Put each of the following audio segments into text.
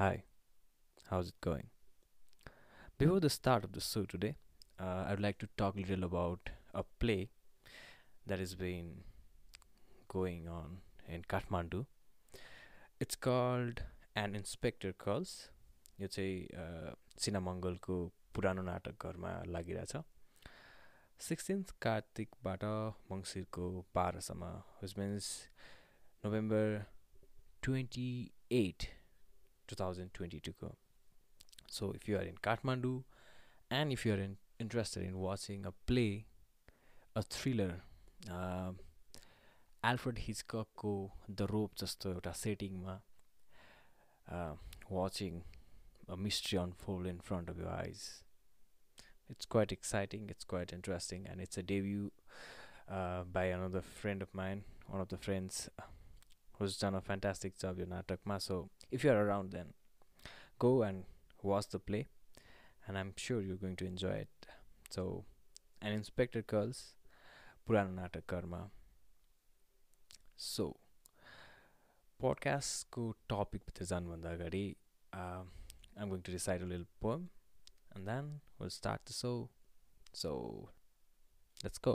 Hi, how's it going? Before the start of the show today, uh, I'd like to talk a little about a play that has been going on in Kathmandu. It's called An Inspector Calls. यो चाहिँ सिनामङ्गलको पुरानो नाटक घरमा लागिरहेछ sixteenth कार्तिकबाट मङ्सिरको बाह्रसम्म which means November twenty eight two thousand twenty टूको So if you are in Kathmandu and if you are in, interested in watching a play, a thriller, uh, Alfred Hitchcockको the rope जस्तो एउटा सेटिङमा watching a mystery unfold in front of your eyes. It's quite exciting, it's quite interesting, and it's a debut uh, by another friend of mine, one of the friends who's done a fantastic job in Natakma. So if you're around, then go and watch the play, and I'm sure you're going to enjoy it. So, an Inspector Curls, पुरानो नाटकहरूमा so पोडकास्टको टपिकभित्र जानुभन्दा अगाडि I'm going to decide lil poem and then will start the show so let's go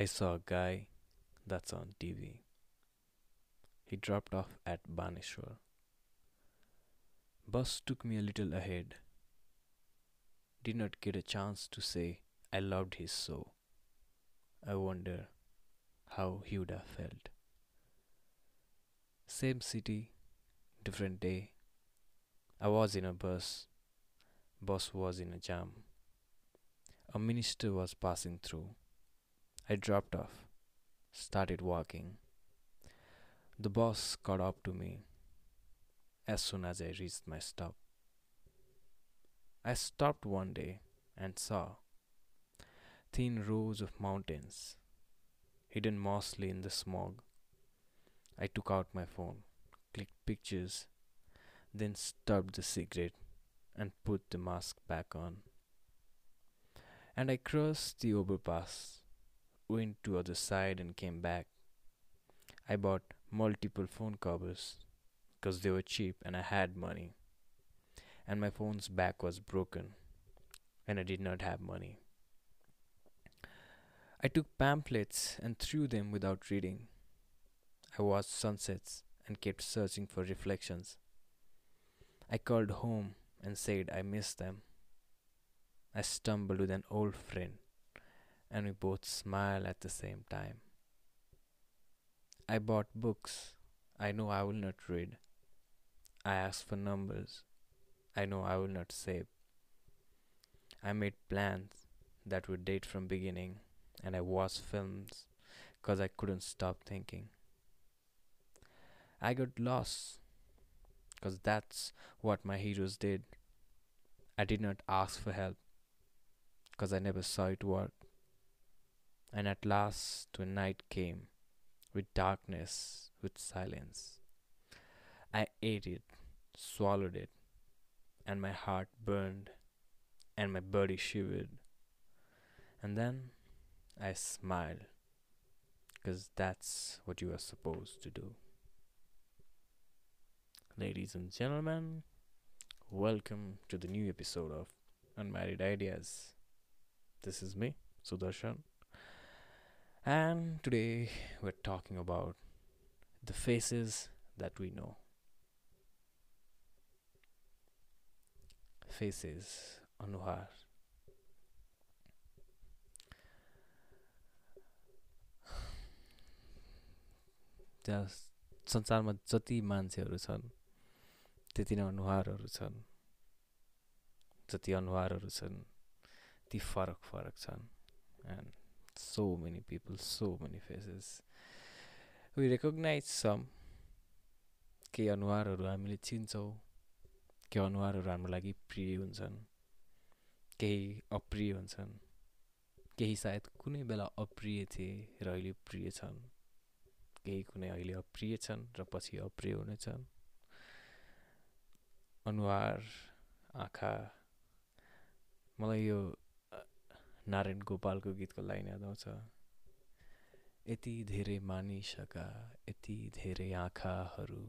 I saw a guy that's on TV. He dropped off at Baneshwar. Bus took me a little ahead. Did not get a chance to say I loved his so. I wonder how he would have felt. Same city, different day. I was in a bus. Bus was in a jam. A minister was passing through. I dropped off, started walking. The boss caught up to me as soon as I reached my stop. I stopped one day and saw thin rows of mountains hidden mostly in the smog. I took out my phone, clicked pictures, then stubbed the cigarette and put the mask back on. And I crossed the overpass went to other side and came back. I bought multiple phone covers because they were cheap and I had money. And my phone's back was broken and I did not have money. I took pamphlets and threw them without reading. I watched sunsets and kept searching for reflections. I called home and said I missed them. I stumbled with an old friend and we both smile at the same time. I bought books I know I will not read. I asked for numbers I know I will not save. I made plans that would date from beginning and I watched films cause I couldn't stop thinking. I got lost cause that's what my heroes did. I did not ask for help cause I never saw it work. And at last, when night came, with darkness, with silence, I ate it, swallowed it, and my heart burned, and my body shivered. And then I smiled, because that's what you are supposed to do. Ladies and gentlemen, welcome to the new episode of Unmarried Ideas. This is me, Sudarshan. And today we're talking about the faces that we know. Faces, अनुहार त्यहाँ संसारमा जति मान्छेहरू छन् त्यति नै अनुहारहरू छन्। जति अनुहारहरू छन् ती फरक फरक छन्। And so many people so many faces we recognize some केही अनुहारहरू हामीले चिन्छौँ। केही अनुहारहरू हाम्रो लागि प्रिय हुन्छन्। केही अप्रिय हुन्छन्। केही सायद कुनै बेला अप्रिय थिए र अहिले प्रिय छन्। केही कुनै अहिले अप्रिय छन् र पछि अप्रिय हुनेछन्। अनुहार आँखा मलाई यो नारायण गोपालको गीतको लाइन याद आउँछ। यति धेरै मानिसका यति धेरै आँखाहरू।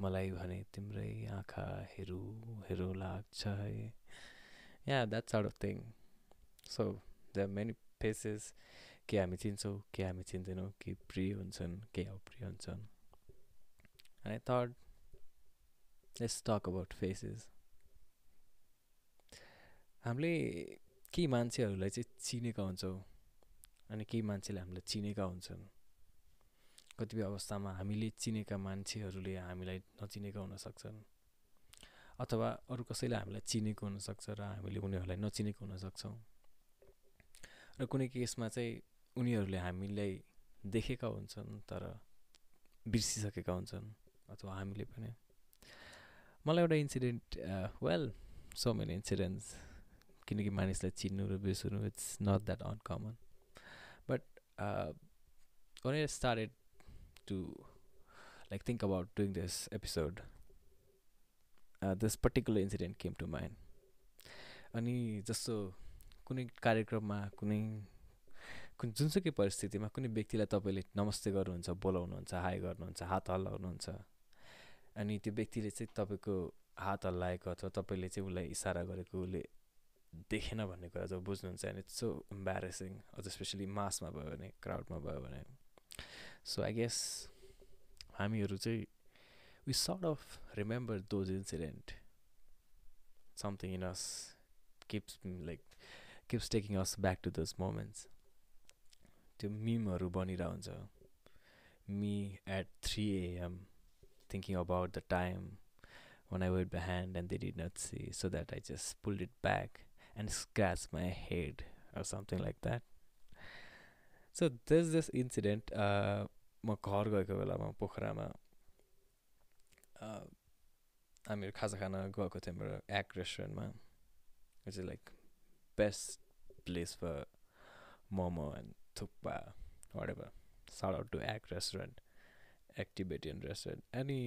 मलाई भने तिम्रै आँखा हेरौँ हेरौँ लाग्छ है। Yeah that sort of thing so the many faces के हामी चिन्छौँ के हामी चिन्दैनौँ के प्रिय हुन्छन् के अप्रिय हुन्छन्। अनि third let's talk about faces हामीले केही मान्छेहरूलाई चाहिँ चिनेका हुन्छौँ अनि केही मान्छेले हामीलाई चिनेका हुन्छन्। कतिपय अवस्थामा हामीले चिनेका मान्छेहरूले हामीलाई नचिनेका हुनसक्छन् अथवा अरू कसैले हामीलाई चिनेको हुनसक्छ र हामीले उनीहरूलाई नचिनेको हुनसक्छौँ र कुनै केसमा चाहिँ उनीहरूले हामीलाई देखेका हुन्छन् तर बिर्सिसकेका हुन्छन् अथवा हामीले पनि। मलाई एउटा incident well so many incidents किनकि मानिसलाई चिन्नु र बिर्सनु it's not that uncommon but started to like think about doing this episode, uh, this particular incident came to mind. अनि जस्तो कुनै कार्यक्रममा कुनै कुन जुनसुकै परिस्थितिमा कुनै व्यक्तिलाई तपाईँले नमस्ते गर्नुहुन्छ बोलाउनुहुन्छ हाई गर्नुहुन्छ हात हल्लाउनुहुन्छ अनि त्यो व्यक्तिले चाहिँ तपाईँको हात हल्लाएको अथवा तपाईँले चाहिँ उसलाई इसारा गरेको उसले देखेन भन्ने कुरा जब बुझ्नुहुन्छ अनि इट्स सो इम्ब्यारेसिङ अझ स्पेसली मासमा भयो भने क्राउडमा भयो भने। सो आई गेस हामीहरू चाहिँ we sort of remember those incident something in us keeps like keeps taking us back to those moments त्यो मिमहरू बनिरहेको हुन्छ me at three AM Thinking about the time when I waved my hand and they did not see, so that I just pulled it back and scratched my head or something like that. So there's this incident. Uh, म घर गएको बेलामा पोखरामा हामीहरू खाजा खान गएको थियौँ हाम्रो एक्ट रेस्टुरेन्टमा it's like best place for momo and thukpa whatever shout out to act restaurant activation restaurant अनि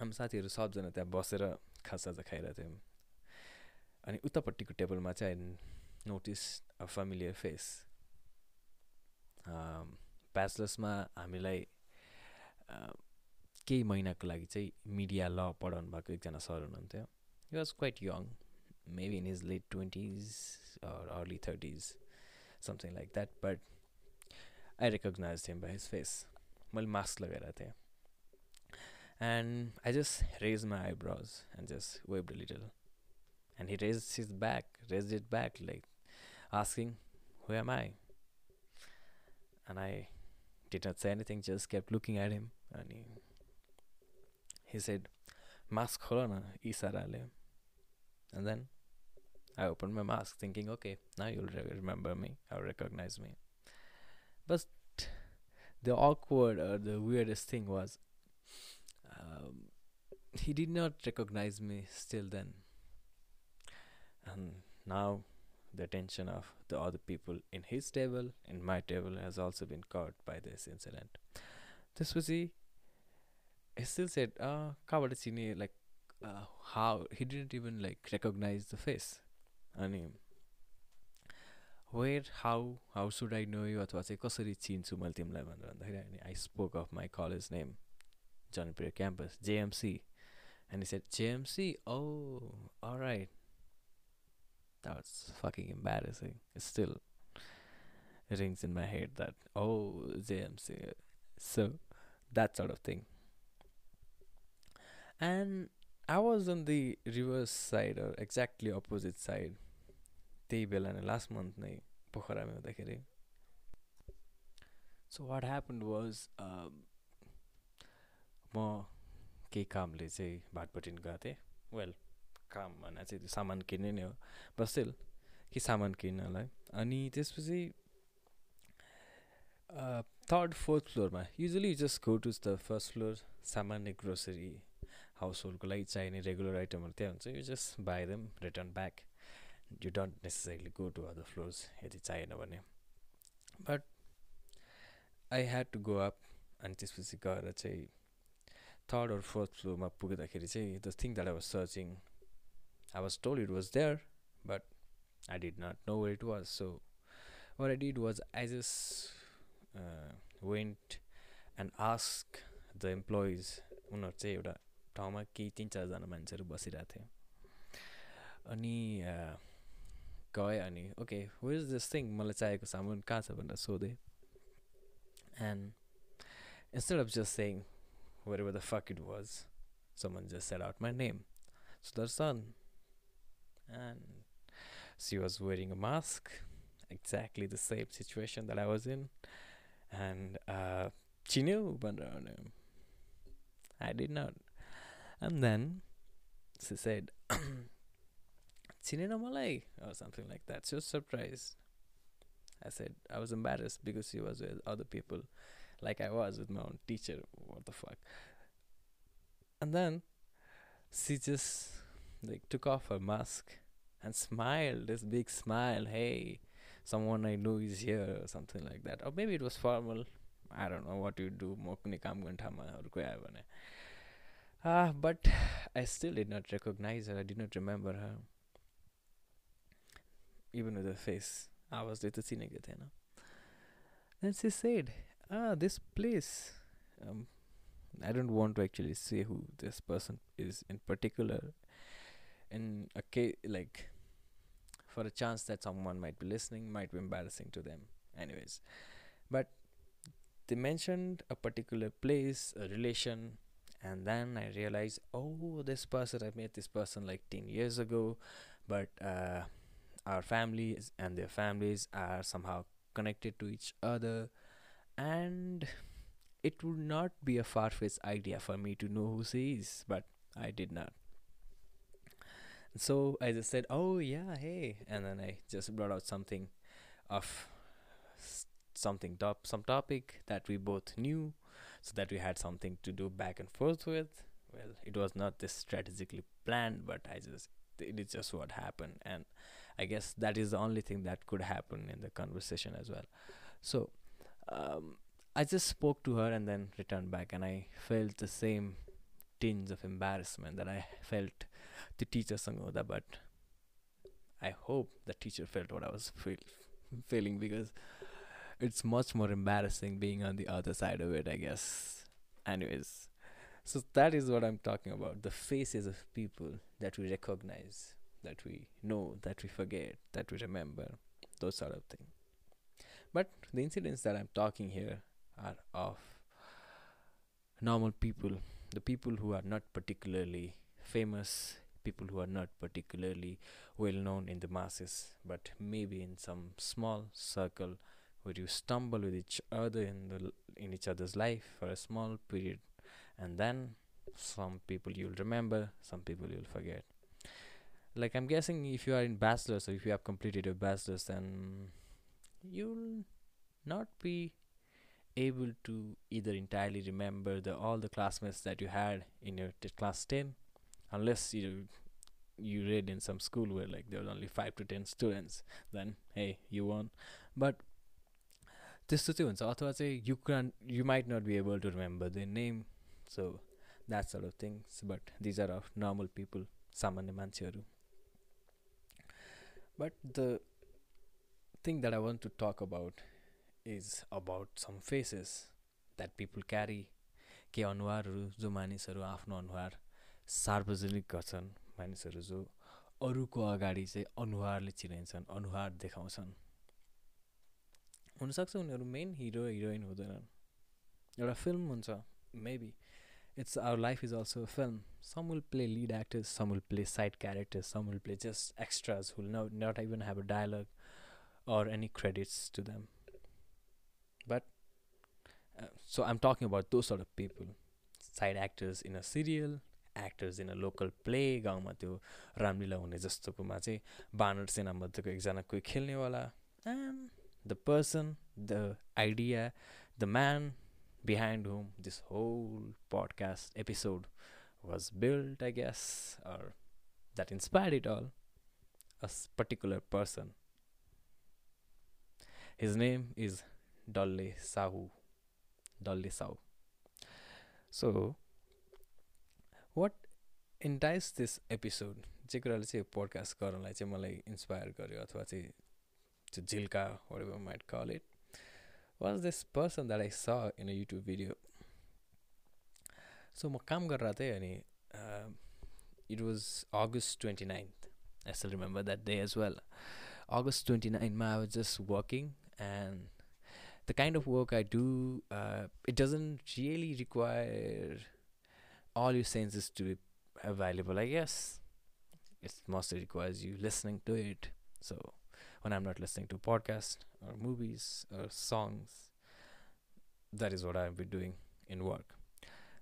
हामी साथीहरू सबजना त्यहाँ बसेर खाजासाजा खाइरहेको थियौँ अनि उतापट्टिको टेबलमा चाहिँ नोटिस अ फेमिलियर फेस ब्याचलर्समा हामीलाई केही महिनाको लागि चाहिँ मिडिया ल पढाउनु भएको एकजना सर हुनुहुन्थ्यो he was quite young maybe in is late twenties or early thirties something like that but I recognize him by his face मैले मास्क लगाइरहेको थिएँ and I just raised my eyebrows and just waved a little. And he raised his back, raised it back, like asking, Who am I? And I did not say anything, just kept looking at him. And he, he said, Mask kholana, isarale. And then I opened my mask, thinking, okay, now you'll re- remember me, or recognize me. But the awkward or the weirdest thing was um, he did not recognize me still then and now the attention of the other people in his table and my table has also been caught by this incident this was he he still said uh like uh, how he didn't even like recognize the face I mean. Where how how should I know you अथवा चाहिँ कसरी चिन्छु मैले तिमीलाई भनेर भन्दाखेरि अनि I spoke of my college name John Pierre campus, JMC. And he said, JMC? Oh, all right. That was fucking embarrassing. It still rings in my head that, oh, JMC. So, that sort of thing. And I was on the reverse side or exactly opposite side. त्यही बेला नै last month नै पोखरामा हुँदाखेरि। So what happen was म केही कामले चाहिँ भाटपट्टि गएको थिएँ। वेल काम भन्दा चाहिँ त्यो सामान किन्ने नै हो। बट स्टिल कि सामान किन्नलाई। अनि त्यसपछि third fourth फ्लोरमा usually just go to the first floor सामान्य ग्रोसरी हाउस होल्डको लागि चाहिने रेगुलर आइटमहरू त्यहाँ हुन्छ। You just buy them return back you don't necessarily go to other floors यदि चाहिएन भने but I had to go up अनि त्यसपछि गएर चाहिँ थर्ड अर फोर्थ फ्लोरमा पुग्दाखेरि चाहिँ the thing that I was searching I was told it was there but I did not know where it was so where I did was I went and ask the employees उनीहरू चाहिँ एउटा ठाउँमा केही तिन चारजना मान्छेहरू बसिरहेको थियो अनि गएँ अनि ओके हो इज दिस थिङ मलाई चाहिएको सामान कहाँ छ भनेर सोधेँ and instead of just saying whatever the fuck it was, someone just said out my name, Sudarshan. And she was wearing a mask, exactly the same situation that I was in. And uh, she knew, but uh, I did not. And then she said, Chinena Malay, or something like that. She was surprised. I said, I was embarrassed because she was with other people like I was with my own teacher. What the fuck? And then she just like took off her mask and smiled this big smile. Hey, someone I know is here or something like that. Or maybe it was formal. I don't know what you do. म कुनै काम गर्ने ठाउँमा अरू कोही आयो भने Ah, but I still did not recognize her. I did not remember her. Even with her face. आवाजले त चिनेको थिएन Then she said, ah, this place. Um, I don't want to actually say who this person is in particular. In a case, like, for a chance that someone might be listening, might be embarrassing to them. Anyways, but they mentioned a particular place, a relation, and then I realized, oh, this person, I met this person like 10 years ago, but uh, our families and their families are somehow connected to each other. And it would not be a far-fetched idea for me to know who she is but i did not. So i just said oh yeah hey and then i just brought out something of something top some topic that we both knew so that we had something to do back and forth with. Well it was not this strategically planned but i just it is just what happened and i guess that is the only thing that could happen in the conversation as well so um, I just spoke to her and then returned back, and I felt the same tinge of embarrassment that I felt the teacher Sangoda, but I hope the teacher felt what I was feel, feeling because it's much more embarrassing being on the other side of it, I guess. Anyways, so that is what I'm talking about the faces of people that we recognize, that we know, that we forget, that we remember, those sort of things. But the incidents that I'm talking here are of normal people, the people who are not particularly famous, people who are not particularly well known in the masses, but maybe in some small circle where you stumble with each other in the in each other's life for a small period, and then some people you'll remember, some people you'll forget Like I'm guessing, if you are in bachelor's or if you have completed your bachelor's, then you'll not be able to either entirely remember the all the classmates that you had in your t- class 10 unless you you read in some school where like there was only 5 to 10 students then hey you won but त्यस्तो चाहिँ हुन्छ अथवा चाहिँ you can you might not be able to remember the name so that sort of things but these are of normal people सामान्य मान्छेहरू but the thing that I want to talk about is about some faces that people carry. के अनुहारहरू जो मानिसहरू आफ्नो अनुहार सार्वजनिक गर्छन् मानिसहरू जो अरूको अगाडि चाहिँ अनुहारले चिनाइन्छन् अनुहार देखाउँछन्। हुनसक्छ उनीहरू मेन हिरो हिरोइन हुँदैनन्। एउटा फिल्म हुन्छ maybe It's our life is also a film some will play lead actors some will play side characters some will play just extras will not even have a dialogue or any credits to them. But uh, so I'm talking about those sort of people. Side actors in a serial actors in a local play गाउँमा त्यो रामलीला हुने जस्तोकोमा चाहिँ बानर सेनामध्येको एकजना कोही खेल्नेवाला and the person the idea the man behind whom this whole podcast episode was built, I guess, or that inspired it all, a particular person. His name is Dolle Sahu. Dolle Sahu. So, what enticed this episode? जे कुराले चाहिँ podcast गर्नलाई चाहिँ मलाई inspire गर्यो अथवा चाहिँ झिल्का whatever might call it was this person that I saw in a YouTube video. So makam um, it was August 29th. I still remember that day as well. August 29th, I was just working and the kind of work I do, uh, it doesn't really require all your senses to be available, I guess. It mostly requires you listening to it. So when I'm not listening to podcasts or movies or songs, that is what I've been doing in work.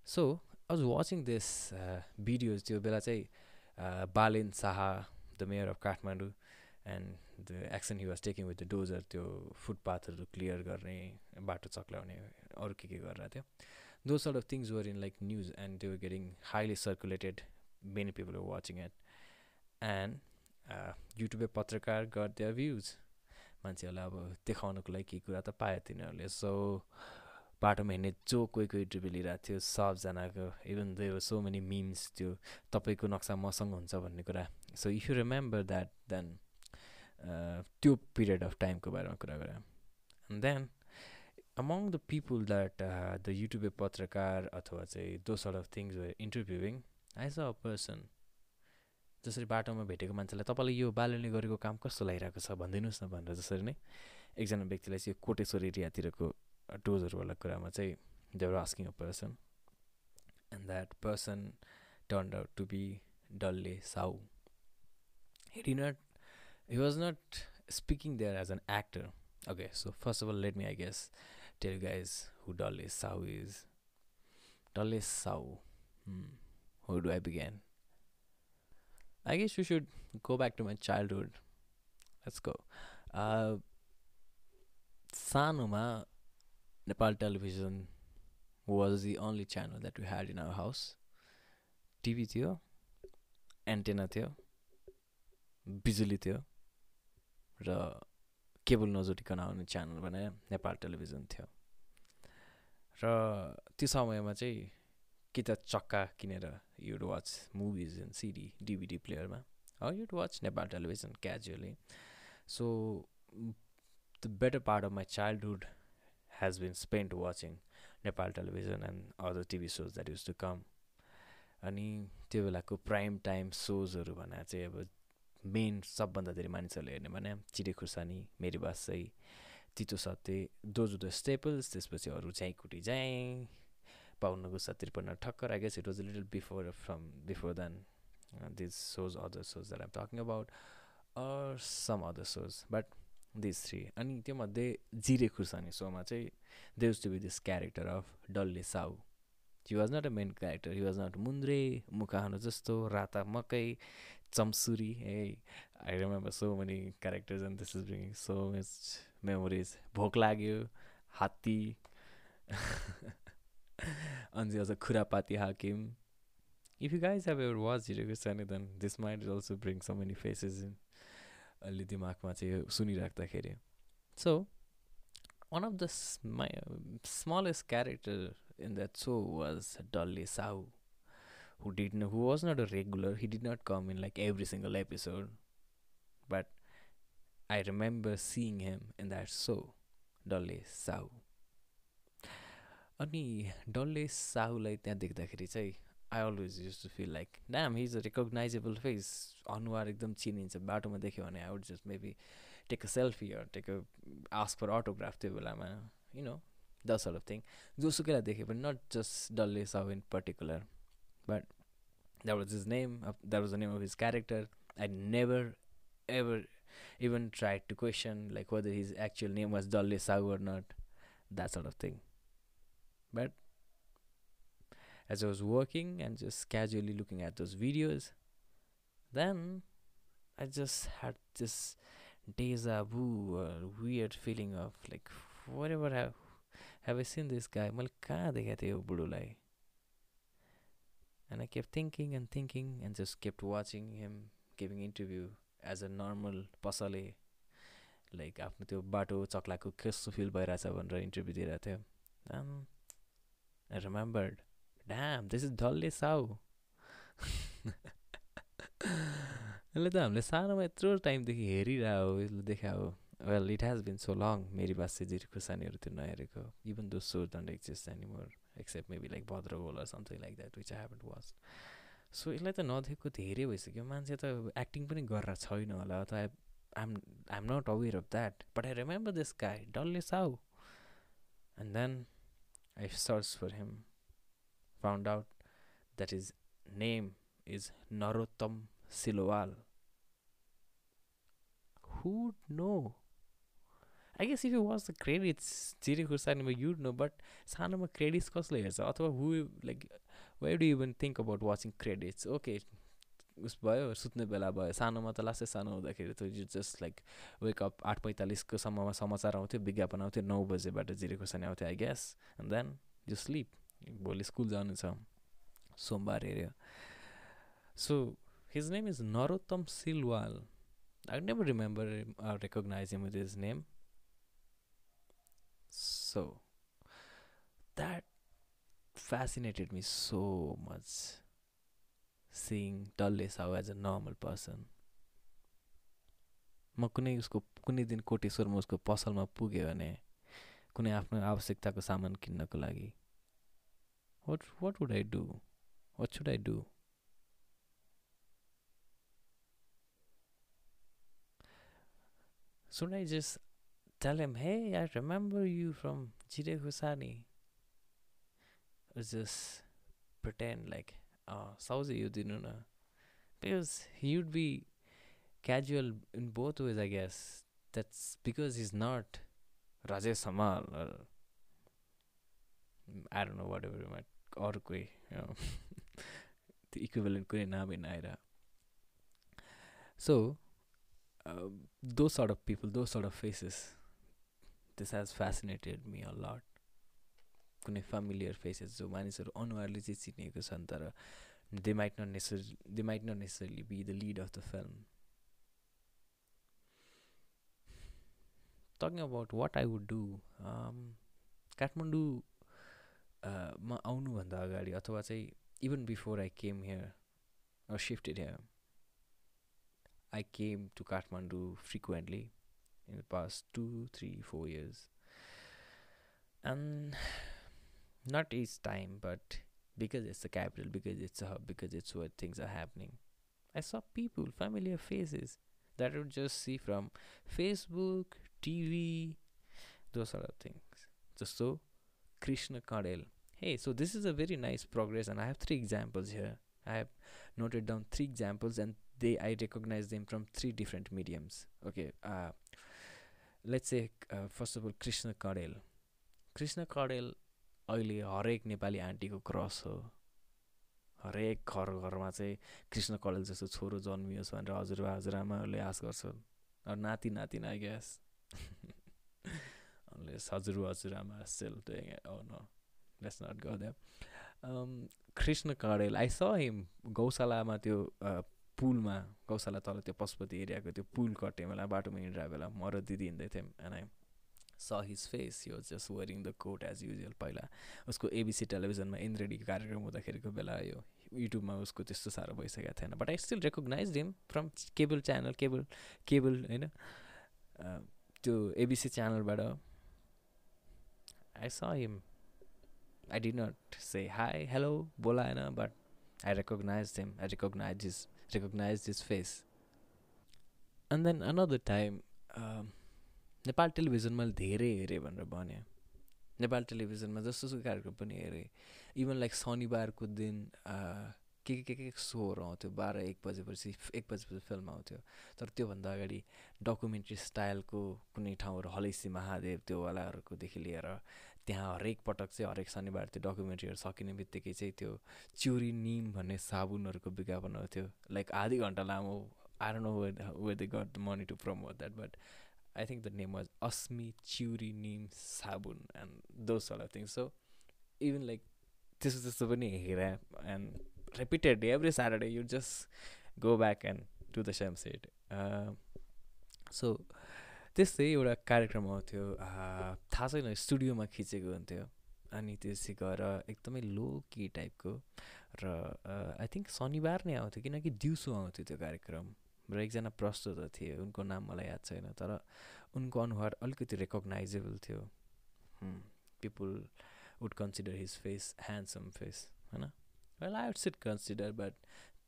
So I was watching this uh, videos त्यो बेला चाहिँ uh, Balen Shah the mayor of Kathmandu and the action he was taking with the dozer त्यो फुटपाथहरू clear गर्ने बाटो चक्लाउने अरू के के गरेर थियो those sort of things were in like news and they were getting highly circulated many people were watching it and uh, युट्युबे पत्रकार got their views मान्छेहरूलाई अब देखाउनुको लागि केही कुरा त पायो तिनीहरूले। सो बाटोमा हिँड्ने जो कोही कोही इन्टरभ्यू लिइरहेको थियो सबजनाको even they were so many memes त्यो तपाईँको नक्सा मसँग हुन्छ भन्ने कुरा। So if you remember that then त्यो पिरियड अफ टाइमको बारेमा कुरा गरेँ and then the people that uh, the YouTube पत्रकार अथवा चाहिँ दो sort of things were interviewing, I जसरी बाटोमा भेटेको मान्छेलाई तपाईँलाई यो बालुले गरेको काम कस्तो लागिरहेको छ भनिदिनुहोस् न भनेर जसरी नै एकजना व्यक्तिलाई चाहिँ कोटेश्वर एरियातिरको डोजहरूवाला कुरामा चाहिँ they were asking a person and that person turn out to be Dalle Sau he did not he was not speaking there as an actor okay so first of all let me i guess tell you guys who Dolly Sau is. Dolly Sau. Hmm. Where do We should go back to my childhood. Let's go. Uh, सानोमा Nepal television was the only channel that we had in our house. TV थियो antenna थियो बिजुली थियो र cable नजोटिकन आउने channel भने Nepal television थियो र त्यो समयमा चाहिँ कि त चक्का किनेर you'd watch movies in CD DVD प्लेयरमा you'd watch Nepal television casually so the better part of my childhood has been spend watching Nepal television and other TV shows that use to come अनि त्यो बेलाको prime time सोजहरू भने चाहिँ अब main सबभन्दा धेरै मानिसहरूले हेर्ने भने चिडे खुर्सानी मेरी बासै तितो सत्ते दोजु द स्टेपल्स त्यसपछि अरू चाहिँ कुटी पाउनको सा त्रिपन्न ठक्कर I guess it was little before from before then this shows other shows that I'm talking about or some other shows but this three अनि त्योमध्ये जिरे खुर्सानी सोमा चाहिँ they to be this character of Dalle Sau he was not a main character he was not Mundre मुखानो जस्तो राता मकै चम्सुरी ए I remember so many characters and this is bring so much memories भोक लाग्यो हात्ती अझ खुरापाती हाकिम if you guys have ever watch हिरेको छ then this mind also bring so many faces in अलि दिमागमा चाहिँ सुनिराख्दाखेरि so one of the my smallest character in that show was Dolly Sau, who did not, who was not a regular. He did not come in like every single episode, but I remember seeing him in that show, Dolly Sau. अनि डल्ले साहुलाई त्यहाँ देख्दाखेरि चाहिँ I always use to feel like damn his a recognizable face अनुहार एकदम चिनिन्छ। बाटोमा देख्यो भने I would just maybe take a selfie or take a ask for autograph त्यो बेलामा यु नो द सort of thing. जोसुकैलाई देखे पनि not just Dalle Sau in particular but that was his name that was the name of his character I never ever even try to question like whether his actual name was Dalle Sau or not that सort of thing. But as I was working and just casually looking at those videos, then I just had this deja vu or weird feeling of like, whatever have, have I seen this guy? मैले कहाँ देखाएको थिएँ यो बुढोलाई And I kept thinking and thinking and just kept watching him giving interview as a normal पसले like आफ्नो त्यो बाटो चक्लाको कस्तो फिल भइरहेछ भनेर इन्टरभ्यू दिइरहेको थियो um, remembered, damn, this is डल्ले साउ यसले त हामीले सानोमा यत्रो टाइमदेखि हेरिरह हो यसले देखा हो well it has been so long Meri Bassai Jire खुर्सानीहरू त्यो नहेरेको even though so don't exist anymore except maybe like Bhadragol or something like that which I haven't watch so यसलाई त नदेखेको धेरै भइसक्यो मान्छे त एक्टिङ पनि गरेर छैन होला अथवा I'm I'm not aware of that but I remember this guy Dalle Sau and then I search for him found out that is name is Narottam Silwal who would know? I guess if you watch the credits, Jire खुर्सानीमा you'd know but सानोमा credits कसले हेर्छ अथवा who like why do even think about watching credits okay उस भयो सुत्ने बेला भयो। सानोमा त लास्टै सानो हुँदाखेरि त जस्ट लाइक वेकअप आठ पैँतालिसको सम्ममा समाचार आउँथ्यो विज्ञापन आउँथ्यो नौ बजेबाट जिरे खुर्सानी आउँथ्यो I guess and then you sleep भोलि स्कुल जानु छ सोमबार हेऱ्यो। So his name is Narottam Silwal I never remember him or recognize him with his name. So that fascinated me seeing Dalle Sao as a normal person. म कुनै उसको कुनै दिन कोटेश्वरमा उसको पसलमा पुग्यो भने कुनै आफ्नो आवश्यकताको सामान किन्नको लागि what what would I do what should I do Should I just tell him, hey, I remember you from Jire Husani? Or just like, Ah, uh, Sauzi Yudinuna. Because he would be casual in both ways, I guess. That's because he's not Rajesh Samal or mm, I don't know, whatever you might, or Kwe, you know, the equivalent Kwe Nam in Ira. So, uh, those sort of people, those sort of faces, this has fascinated me a lot. कुनै फ्यामिलीहरू faces जो मानिसहरू अनुहारले चाहिँ चिनेको छन् तर they might not necessarily they might not necessarily be the lead of the film talking about what I would do काठमाडौँमा आउनुभन्दा अगाडि अथवा चाहिँ even before I came here shifted here I came to Kathmandu frequently in the past two three four years and Not each time, but because it's the capital, because it's a hub, because it's where things are happening. I saw people, familiar faces that I would just see from Facebook, TV, those sort of things. Just so, Krishna Kadel. Hey, so this is a very nice progress, and I have three examples here. I have noted down three examples, and they I recognize them from three different mediums. Okay, uh, let's say uh, first of all, Krishna Kadel. Krishna Kadel अहिले हरेक नेपाली आन्टीको cross हो। हरेक घर घरमा चाहिँ कृष्ण कडेल जस्तो छोरो जन्मियोस् भनेर हजुरबा हजुरआमाहरूले आश गर्छन्। अरू नाति नातिना आई ग्यास unless हजुरआमा it. Oh no. Let's not go there. Um, Krishna Kadel I saw him गौशालामा त्यो पुलमा गौशाला तल त्यो पशुपति एरियाको त्यो पुल कट्ने बेला बाटोमा हिँडिरहेको बेला म र दिदी हिँड्दै थियौँ and I saw his face यो just wearing the coat as usual पहिला उसको एबिसी टेलिभिजनमा इन्द्रेडीको कार्यक्रम हुँदाखेरिको बेला यो युट्युबमा उसको त्यस्तो साह्रो भइसकेको थिएन। But I still recognize him from cable channel cable cable होइन त्यो एबिसी च्यानलबाट I saw him I did not say hi, hello, बोलाएन but I recognized him. I recognized his recognized his face. And then another time, Nepal टेलिभिजनमा धेरै हेरेँ भनेर भन्यो। नेपाल टेलिभिजनमा जस्तो कार्यक्रम पनि हेरेँ। इभन लाइक शनिबारको दिन के के के के सोहरू आउँथ्यो बाह्र एक बजेपछि एक बजेपछि फिल्म आउँथ्यो। तर त्योभन्दा अगाडि डकुमेन्ट्री स्टाइलको कुनै ठाउँहरू हलैसी महादेव त्योवालाहरूकोदेखि लिएर त्यहाँ हरेक पटक चाहिँ हरेक शनिबार त्यो डकुमेन्ट्रीहरू सकिने बित्तिकै चाहिँ त्यो च्युरी निम भन्ने साबुनहरूको विज्ञापन थियो। लाइक आधी घन्टा लामो I know way they got money to promote that but I think the name was Asmi Chyuri Neem Sabun and those sort of things so even like त्यस्तो त्यस्तो पनि हेरेँ and repeated every Saturday you just go back and to the same set so त्यस्तै एउटा कार्यक्रम आउँथ्यो थाहा छैन स्टुडियोमा खिचेको हुन्थ्यो। अनि त्यसै गएर एकदमै लो कि। टाइपको र आई थिङ्क शनिबार नै आउँथ्यो किनकि दिउँसो आउँथ्यो त्यो कार्यक्रम। र एकजना प्रस्तुत थिए उनको नाम मलाई याद छैन तर उनको अनुहार अलिकति रेकग्नाइजेबल थियो। People would consider his face handsome face होइन? Well I would sit consider but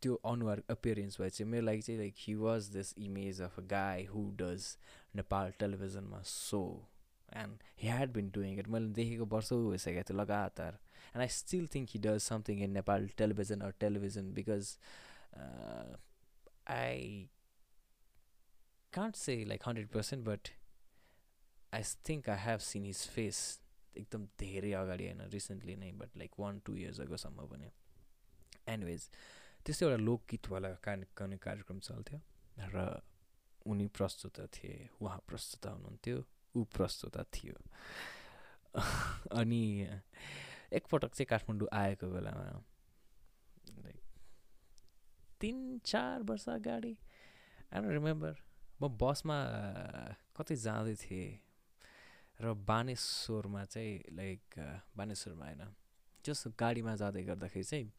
त्यो अनुहार अपियरेन्स भए चाहिँ मेरो लागि चाहिँ like he was this image of a guy who does Nepal टेलिभिजनमा so and he had been doing it मैले देखेको वर्षौ भइसकेको थियो लगातार। And I still think he does something in Nepal television or television because I can't say like hundred percent but I think I have seen his face एकदम धेरै अगाडि होइन रिसेन्टली नै but like one two years अगोसम्म पनि anyways त्यस्तै एउटा लोकगीतवाला कुनै कार्यक्रम चल्थ्यो र उनी प्रस्तुत थिए उहाँ प्रस्तुत हुनुहुन्थ्यो ऊ प्रस्तुत थियो अनि एकपटक चाहिँ काठमाडौँ आएको बेलामा तिन चार वर्ष अगाडि आई डोन्ट रिमेम्बर म बसमा कतै जाँदै थिएँ र बानेश्वरमा चाहिँ लाइक बानेश्वरमा होइन जस गाडीमा जाँदै गर्दाखेरि चाहिँ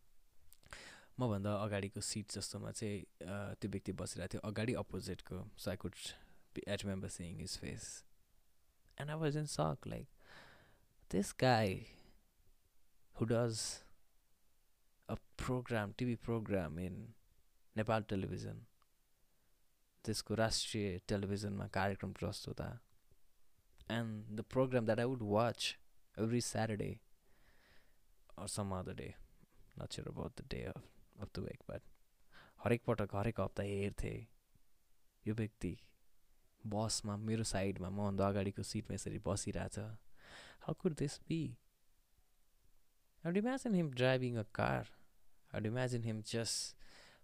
मभन्दा अगाडिको सिट जस्तोमा चाहिँ त्यो व्यक्ति बसिरहेको थियो अगाडि अपोजिटको so I could I remember seeing his face and I was in shock like this guy who does a program TV program in Nepal television त्यसको राष्ट्रिय टेलिभिजनमा कार्यक्रम प्रस्तुता and the program that I would watch every Saturday some other day. Not sure about the day of of the week but हरेक पटक हरेक हप्ता हेर्थेँ यो व्यक्ति बसमा मेरो साइडमा मभन्दा अगाडिको सिटमा यसरी बसिरहेछ। How could this be I would imagine him driving a car I would imagine him just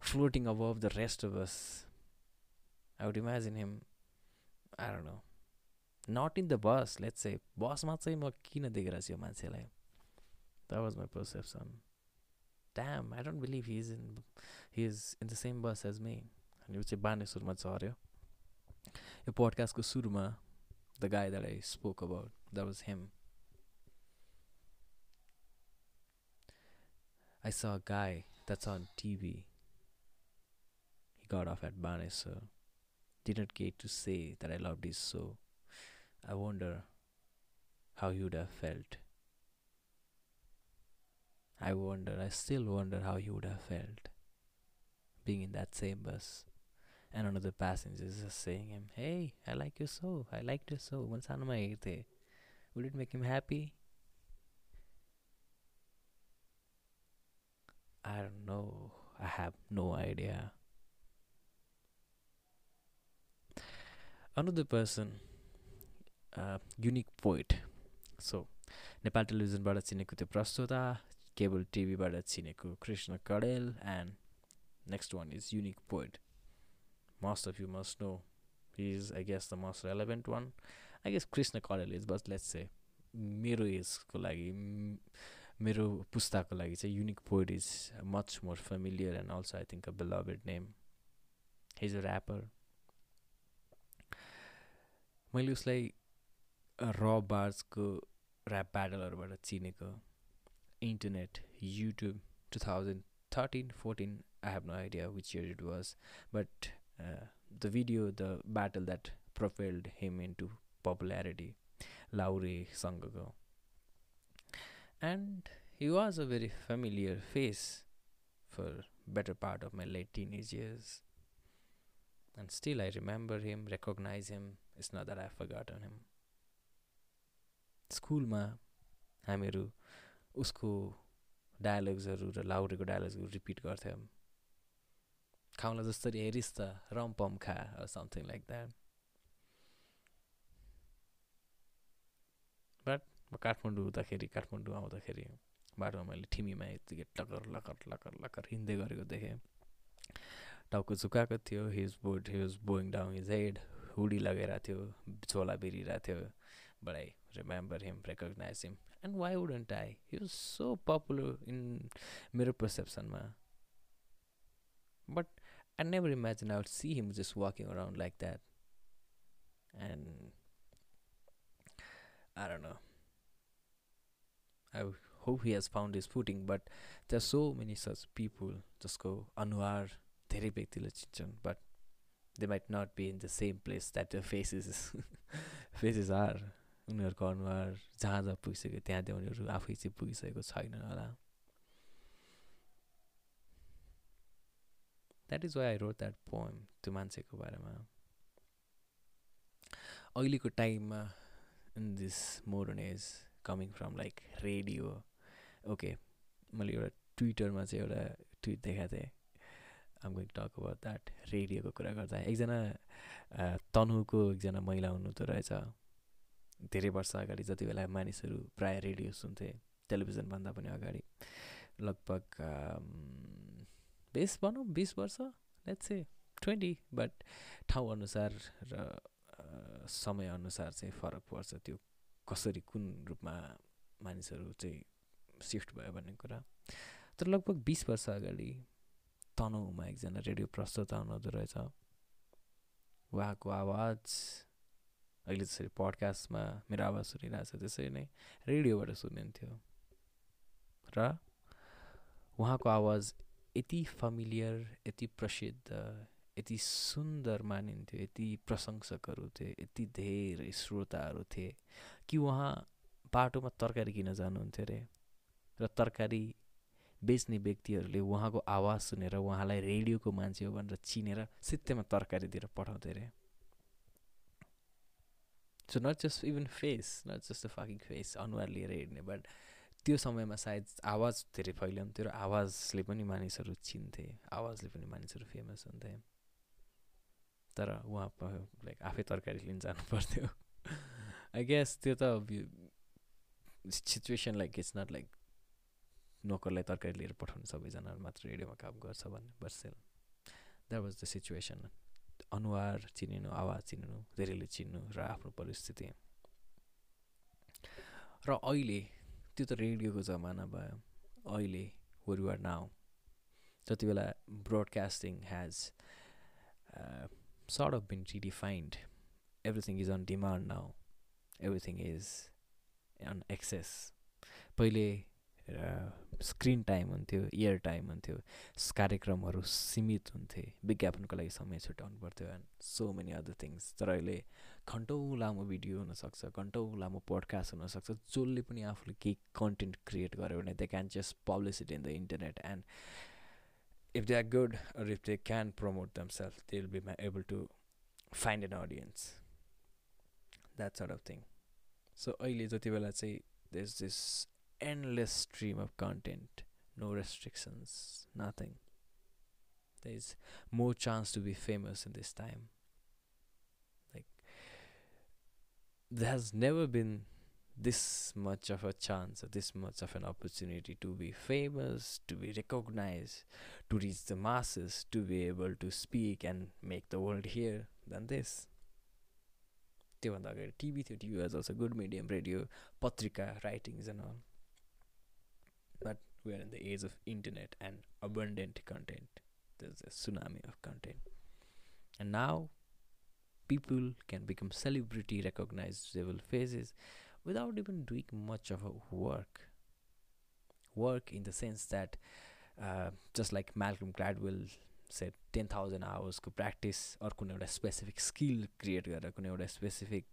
floating above the rest of us I would imagine him I know not in the bus let's चाहिँ बसमा चाहिँ म किन छु यो मान्छेलाई that was my perception damn, I don't believe he's in he's in the same bus as me. अनि ऊ चाहिँ बानेश्वरमा झऱ्यो यो पोडकास्टको सुरुमा the guy that I spoke about that was him I saw a guy that's on TV. He got off at Baneswar. Didn't get to say that I loved his show. I wonder how he would have felt. I wonder, I still wonder how he would have felt being in that same bus. And another passenger is just saying him, Hey, I like your show. I liked your show. Would it make him happy? I don't know. I have no idea. Person, uh, unique poet. So, Nepal टेलिभिजनबाट चिनेको त्यो प्रस्तुता cable टिभीबाट चिनेको Krishna Kadel and next one is unique poet most of you must know is I guess the most relevant one I guess Krishna Kadel is but let's say मेरो एजको लागि मेरो पुस्ताको लागि चाहिँ unique poet is much more familiar and also I think a beloved name his a rapper मैले उसलाई र बार्सको ऱ्याप ब्याटलहरूबाट चिनेको internet, YouTube, 2013, 14, I have no idea which year it was, but uh, the video, the battle that propelled him into popularity, Laure Sangago. And he was a very familiar face for better part of my late teenage years. And still I remember him, recognize him. It's not that I've forgotten him. स्कुलमा हामीहरू उसको डायलग्सहरू र लाउरेको डायलग्सहरू repeat गर्थ्यौँ। खाउँला जसरी हेरिस् त रम्पम खा something like that but म काठमाडौँ हुँदाखेरि काठमाडौँ आउँदाखेरि बाटोमा मैले ठिमीमा यत्तिकै टकर लकर लकर लकर हिँड्दै गरेको देखेँ। टाउको झुकाएको थियो his board his bowing down his head hoodie लगाइरहेको थियो झोला बिरिरहेको थियो but I remember him recognize him and why wouldn't I he was so popular in मेरो पर्सेप्सनमा but I never imagine I would see him just walking around like that and know. I hope he has found his footing, but there are so many such people. जसको अनुहार धेरै व्यक्तिले चिन्छन् but they might not be in the same place that the faces faces are उनीहरूको अनुहार जहाँ जहाँ पुगिसक्यो त्यहाँ त्यहाँ उनीहरू आफै चाहिँ पुगिसकेको छैन होला। That is why I wrote that poem त्यो मान्छेको बारेमा। अहिलेको टाइममा in this modern age coming from like radio okay मैले एउटा ट्विटरमा चाहिँ एउटा ट्विट देखाएको थिएँ। I'm going talk about that रेडियोको कुरा गर्दा. एकजना तनुको एकजना महिला हुनुहुँदो रहेछ। धेरै वर्ष अगाडि जति बेला मानिसहरू प्रायः रेडियो सुन्थे टेलिभिजनभन्दा पनि अगाडि। लगभग बिस भनौँ बिस वर्ष लेट्स से ट्वेन्टी बट ठाउँअनुसार र समयअनुसार चाहिँ फरक पर्छ त्यो कसरी कुन रूपमा मानिसहरू चाहिँ सिफ्ट भयो भन्ने कुरा। तर लगभग बिस वर्ष अगाडि तनहुमा एकजना रेडियो प्रस्तुत आउनुहुँदो रहेछ। उहाँको आवाज अहिले त्यसरी पडकास्टमा मेरो आवाज सुनिरहेको छ त्यसरी नै रेडियोबाट सुनिन्थ्यो। र उहाँको आवाज यति फमिलियर यति प्रसिद्ध यति सुन्दर मानिन्थ्यो यति प्रशंसकहरू थिए यति धेरै श्रोताहरू थिए कि उहाँ बाटोमा तरकारी किन जानुहुन्थ्यो अरे र तरकारी बेच्ने व्यक्तिहरूले उहाँको आवाज सुनेर उहाँलाई रेडियोको मान्छे हो भनेर चिनेर सित्तैमा तरकारी दिएर पठाउँथे अरे। So not just even face not just the fucking face अनुहार लिएर हिँड्ने बट त्यो समयमा सायद आवाज धेरै फैलाउँथ्यो र आवाजले पनि मानिसहरू चिन्थे आवाजले पनि मानिसहरू फेमस हुन्थे। तर उहाँ लाइक आफै तरकारी लिन जानु पर्थ्यो आई गेस त्यो त situation like it's not like नोकरलाई तरकारी लिएर पठाउनु सबैजना मात्र रेडियोमा काम गर्छ भन्ने but sell that was the situation अनुहार चिनिनु आवाज चिनिनु धेरैले चिन्नु र आफ्नो परिस्थिति र अहिले त्यो त रेडियोको जमाना भयो अहिले वर युआर नाउ जति बेला broadcasting has sort of been redefined. Everything is on demand now. Everything is on access. पहिले स्क्रिन टाइम हुन्थ्यो इयर टाइम हुन्थ्यो कार्यक्रमहरू सीमित हुन्थे विज्ञापनको लागि समय छुट्याउनु पर्थ्यो and so many other things तर अहिले घन्टौँ लामो भिडियो हुनसक्छ घन्टौँ लामो पोडकास्ट हुनसक्छ जसले पनि आफूले केही कन्टेन्ट क्रिएट गर्यो भने they can just publish it in the internet and if they are good or if they can promote themselves, they'll be able to find an audience. That sort of thing. So अहिले जति बेला चाहिँ there's this endless stream of content, no restrictions, nothing. There's more chance to be famous in this time. Like there has never been this much of a chance, this much of an opportunity to be famous, to be recognized, to reach the masses, to be able to speak and make the world hear than this. त्योभन्दा अगाडि TV थियो TV was also good medium radio पत्रिका writings and all But we are in the age of internet and abundant content. There's a tsunami of content. And now people can become celebrity recognizable faces without even doing much of a work. Work in the sense that, uh, just like Malcolm Gladwell said, ten thousand आवर्सको practice अरू कुनै एउटा specific skill create गरेर कुनै एउटा specific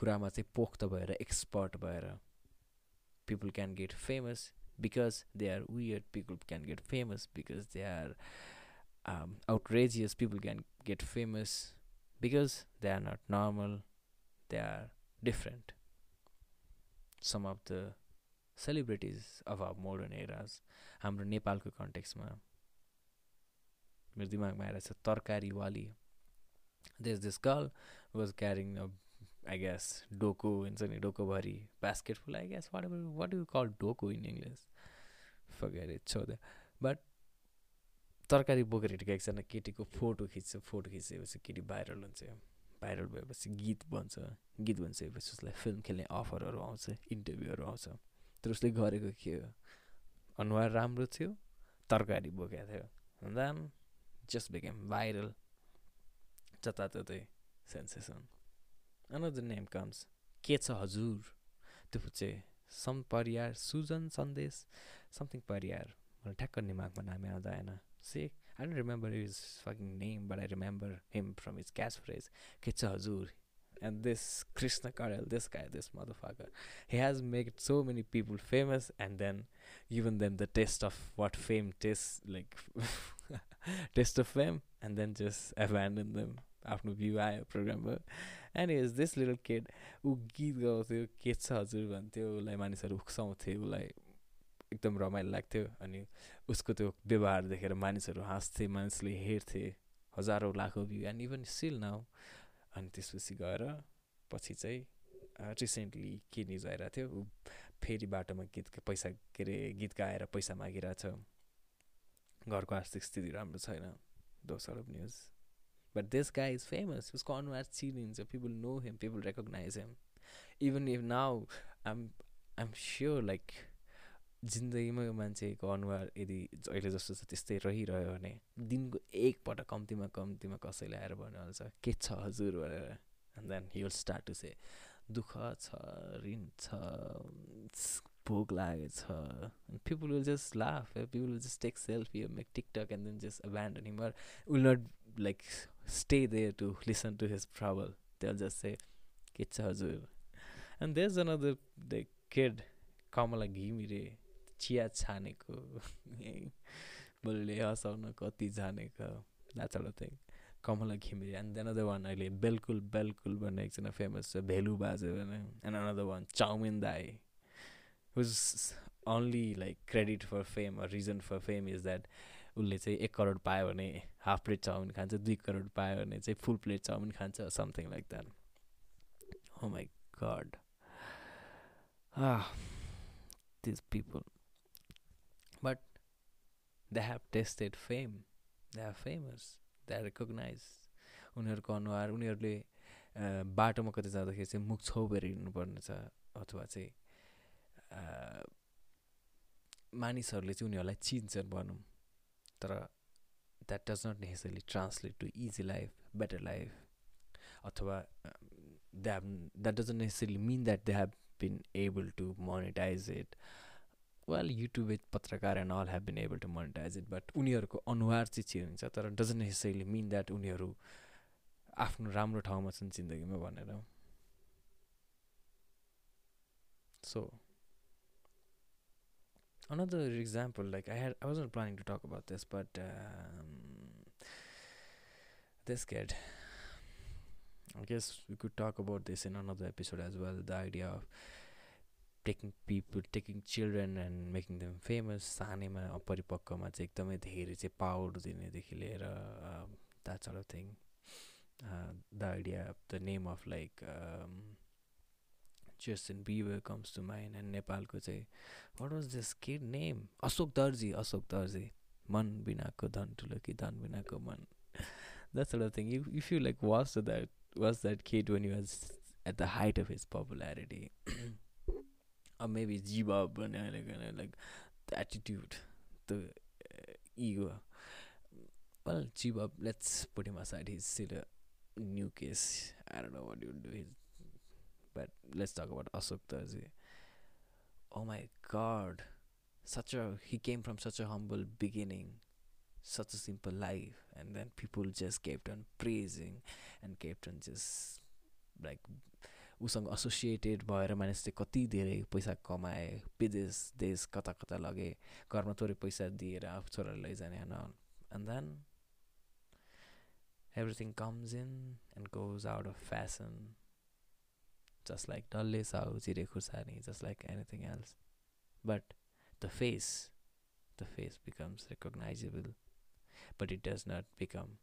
कुरामा चाहिँ पोख्त भएर एक्सपर्ट भएर people can get famous because they are weird people can get famous because they are um, outrageous people can get famous because they are not normal they are different some of the celebrities of our modern eras हाम्रो नेपालको कन्टेक्समा मेरो दिमागमा आएर छ तरकारीवाली देश this girl was carrying a I guess डोको हुन्छ नि डोकोभरि basketful I guess whatever what you call डोको in English forget that but तरकारी बोकेर हिँडेको एकजना केटीको फोटो खिच्छ फोटो खिचेपछि केटी भाइरल हुन्छ। भाइरल भएपछि गीत बन्छ गीत बनिसकेपछि उसलाई फिल्म खेल्ने अफरहरू आउँछ इन्टरभ्यूहरू आउँछ। तर उसले गरेको के हो? अनुहार राम्रो थियो तरकारी बोकेको थियो। देन जस्ट बिकेम भाइरल जताततै सेन्सेसन अनदर नेम कम्स के छ हजुर त्यो चाहिँ सम परियार सुजन सन्देश समथिङ परियार मलाई ठ्याक्क दिमागमा नामै आउँदा आएन say I don't remember his fucking name, but I remember him from his catchphrase, Kitsa Hazur. And this Krishna Karel, this guy, this motherfucker, he has made so many people famous and then given them the taste of what fame tastes like, taste of fame, and then just abandon them आफ्नो view आयो प्रोग्राममा and is this little kid ऊ गीत गाउँथ्यो के छ हजुर भन्थ्यो उसलाई मानिसहरू उक्साउँथे उसलाई एकदम रमाइलो लाग्थ्यो अनि उसको त्यो व्यवहार देखेर मानिसहरू हाँस्थे मानिसले हेर्थे हजारौँ लाखौँ view and even still now अनि त्यसपछि गएर पछि चाहिँ रिसेन्टली के न्युज आइरहेको थियो ऊ फेरि बाटोमा गीत पैसा के अरे गीत गाएर पैसा मागिरहेछ। घरको आर्थिक स्थिति राम्रो छैन। दोसर of news but this guy is famous उसको अनुहार चिनिन्छ people know him people recognise him even if now I'm I'm sure like जिन्दगीमा यो मान्छेको अनुहार यदि अहिले जस्तो छ त्यस्तै रहिरह्यो भने दिनको एकपल्ट कम्तीमा कम्तीमा कसैले आएर भन्नुहाल्छ के छ हजुर? भनेर। And then he will start to say दुःख छ ऋण छ भोक लागेको छ. People will just laugh people will just take selfie make TikTok and then just abandon him will not like to listen to his trouble they just say के छ हजुर and there is another the kid Kamala Ghimire चिया छानेको बोलले हँसाउन कति जानेको that's thing Kamala Ghimire and then other one अहिले बेलकुल बेलकुल भन्ने एकजना फेमस छ भेलु बाजे भने and another one chow mein दाई whose only like credit for fame or reason for fame is that उसले चाहिँ एक करोड पायो भने हाफ प्लेट चाउमिन खान्छ दुई करोड पायो भने चाहिँ फुल प्लेट चाउमिन खान्छ समथिङ लाइक द्याट हो my God this people but they have tasted fame they have famous they recognise उनीहरूको अनुहार उनीहरूले बाटोमा कतै जाँदाखेरि चाहिँ मुख छोपेर हिँड्नुपर्ने छ अथवा चाहिँ मानिसहरूले चाहिँ उनीहरूलाई चिन्छन् भनौँ। तर that does not necessarily translate to easy life better life अथवा they have that doesn't necessarily mean that they have been able to monetise it well YouTube पत्रकार and all have been able to monetise it but उनीहरूको अनुहार चाहिँ चिनिन्छ तर doesn't necessarily mean that उनीहरू आफ्नो राम्रो ठाउँमा छन् जिन्दगीमा भनेर। So another example like i had i wasn't planning to talk about this but um, this kid i guess we could talk about this in another episode as well the idea of taking people taking children and making them famous सानैमा अपरिपक्वमा चाहिँ एकदमै धेरै चाहिँ power दिनेदेखि लिएर that sort of thing the idea the name of like Justin Bieber comes to mind and नेपालको चाहिँ what was this kid name Ashok Darji Ashok Darji मन बिनाको धन ठुलो कि धन बिनाको मन that sort of thing if if you like watch that was that kid when you was at the height of his G-Bob and like, like the attitude, the uh, ego. Well, G-Bob, let's put him aside. He's still a new case. I don't know what but let's talk about Asok Tarzi. Oh my God, such a he came from such a humble beginning, such a simple life, and then people just kept on praising and kept on just like उसँग associated भएर मानिसले कति धेरै पैसा कमाए विदेश देश कता कता लगे घरमा थोरै पैसा दिएर आफू छोरालाई लैजाने होइन and then everything comes in and goes out of fashion just like dolly Sao, Jire Khursani, just like anything else. But the face, the face becomes recognizable, but it does not become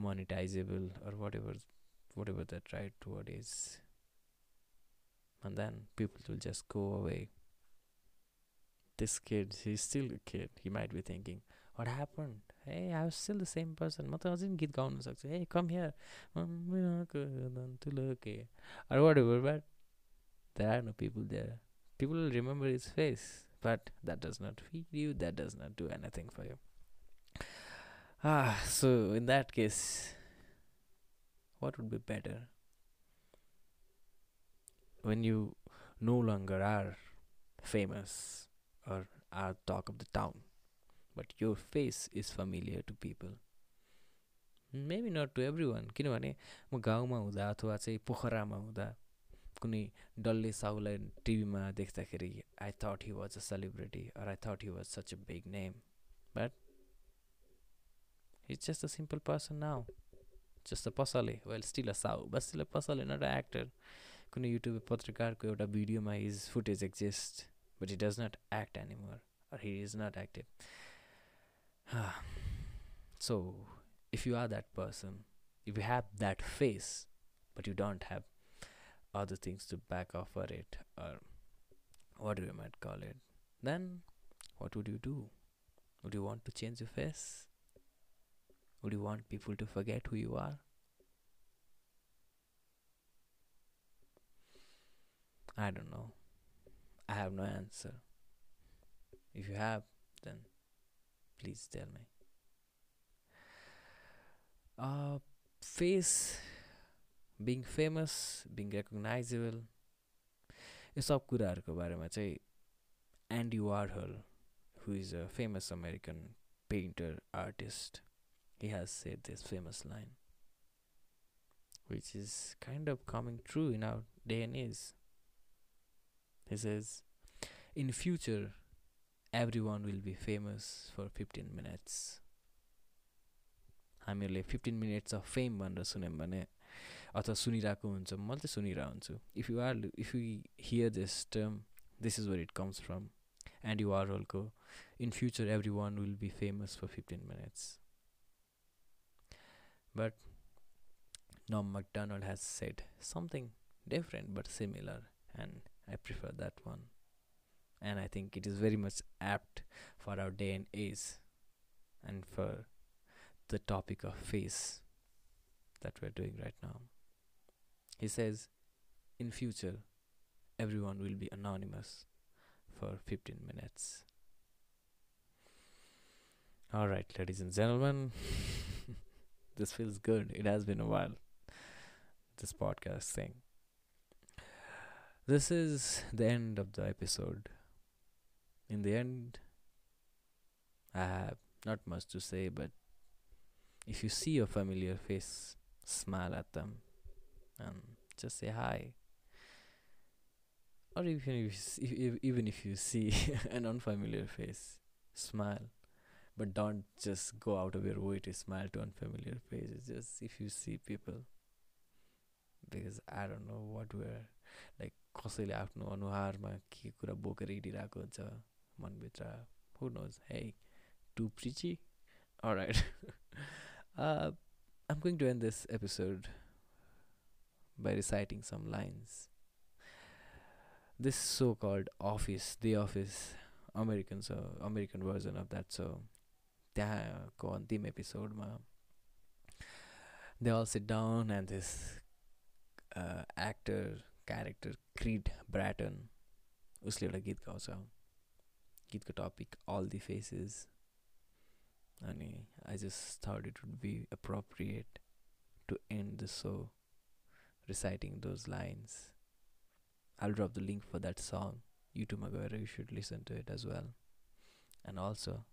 monetizable or whatever, whatever that right word is. And then people will just go away. This kid, he's still a kid. He might be thinking, what happened? Hey, I was still the same person. म त अझै पनि गीत गाउन सक्छु Hey, come here. Or whatever, but there are no people there. People will remember his face, but that does not feed you, that does not do anything for you. Ah, so in that case, what would be better? When you no longer are famous or are talk of the town, But your face is familiar to people. Maybe not to everyone किनभने म गाउँमा हुँदा अथवा चाहिँ पोखरामा हुँदा कुनै डल्ले साहुलाई टिभीमा देख्दाखेरि I thought he was a celebrity or I thought he was such a big name but it's just a simple person now just a पसले well still a साउ बट स्टिल अ पसले नट अ एक्टर कुनै YouTube पत्रकारको एउटा भिडियोमा his footage exist but he does not act anymore or he is not active so if you are that person if you have that face but you don't have other things to back off for it or whatever you might call it then what would you do? Would you want to change your face? Would you want people to forget who you are? I don't know. I have no answer. If you have then please tell me uh, face being famous being recognizable यो सब कुराहरूको बारेमा चाहिँ Andy Warhol who is a famous American painter artist he has said this famous line which is kind of coming true in our day and age he says in future everyone will be famous for 15 minutes. हामीहरूले fifteen minutes of fame भनेर सुन्यौँ भने अथवा सुनिरहेको हुन्छ मैले चाहिँ सुनिरहेको हुन्छु। If you are if you hear this term this is where it comes from and you are होलको in future everyone will be famous for fifteen minutes but नम McDonald has said something different but similar, and I prefer that one. And I think it is very much apt for our day and age, and for the topic of face that we're doing right now. He says, in future, everyone will be anonymous for 15 minutes. All right, ladies and gentlemen, this feels good. It has been a while, this podcast thing. This is the end of the episode. In the end, I have not much to say, but if you see a familiar face, smile at them and just say hi. Or even if if, even if you see an unfamiliar face, smile. But don't just go out of your way to smile to unfamiliar faces. Just if you see people, because I don't know what we're like कसैले आफ्नो अनुहारमा के कुरा बोकेर हिँडिरहेको हुन्छ मनभित्र who knows hey to preachy alright uh, I'm going to end this episode by reciting some lines. This so called Office, The Office, American so American version of that so त्यहाँको अन्तिम एपिसोडमा they all sit down and this actor character Creed Bratton उसले एउटा गीत गाउँछ गीतको topic all the faces अनि I just thought it would be appropriate to and the so reciting those lines. I'll drop the link for that song. YouTube Magara, you should listen to it as well. And also,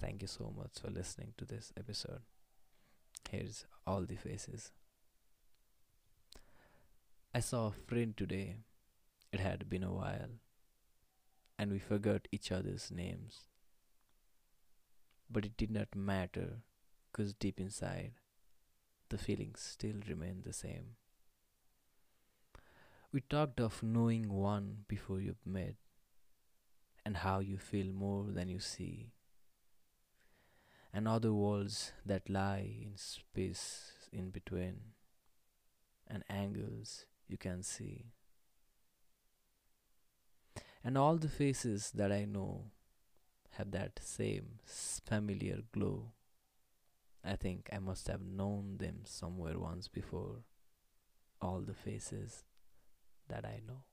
thank you so much for listening to this episode. Here's all the faces. I saw a friend today. It had been a while, and we forgot each other's names. But it did not matter, because deep inside, the feelings still remain the same. We talked of knowing one before you've met, and how you feel more than you see, and other worlds that lie in space in between. and angles you can see. And all the faces that I know have that same familiar glow. I think I must have known them somewhere once before. All the faces that I know.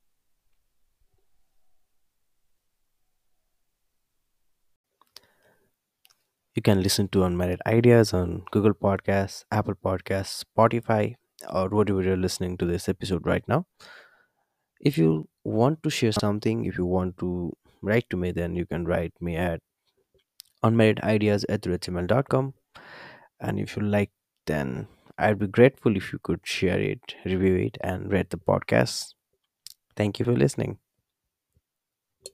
You can listen to Unmarried Ideas on Google Podcasts, Apple Podcasts, Spotify, or whatever you're listening to this episode right now. If you want to share something, if you want to write to me, then you can write me at unmarriedideas at gmail.com. And if you like, then I'd be grateful if you could share it, review it, and rate the podcast. Thank you for listening.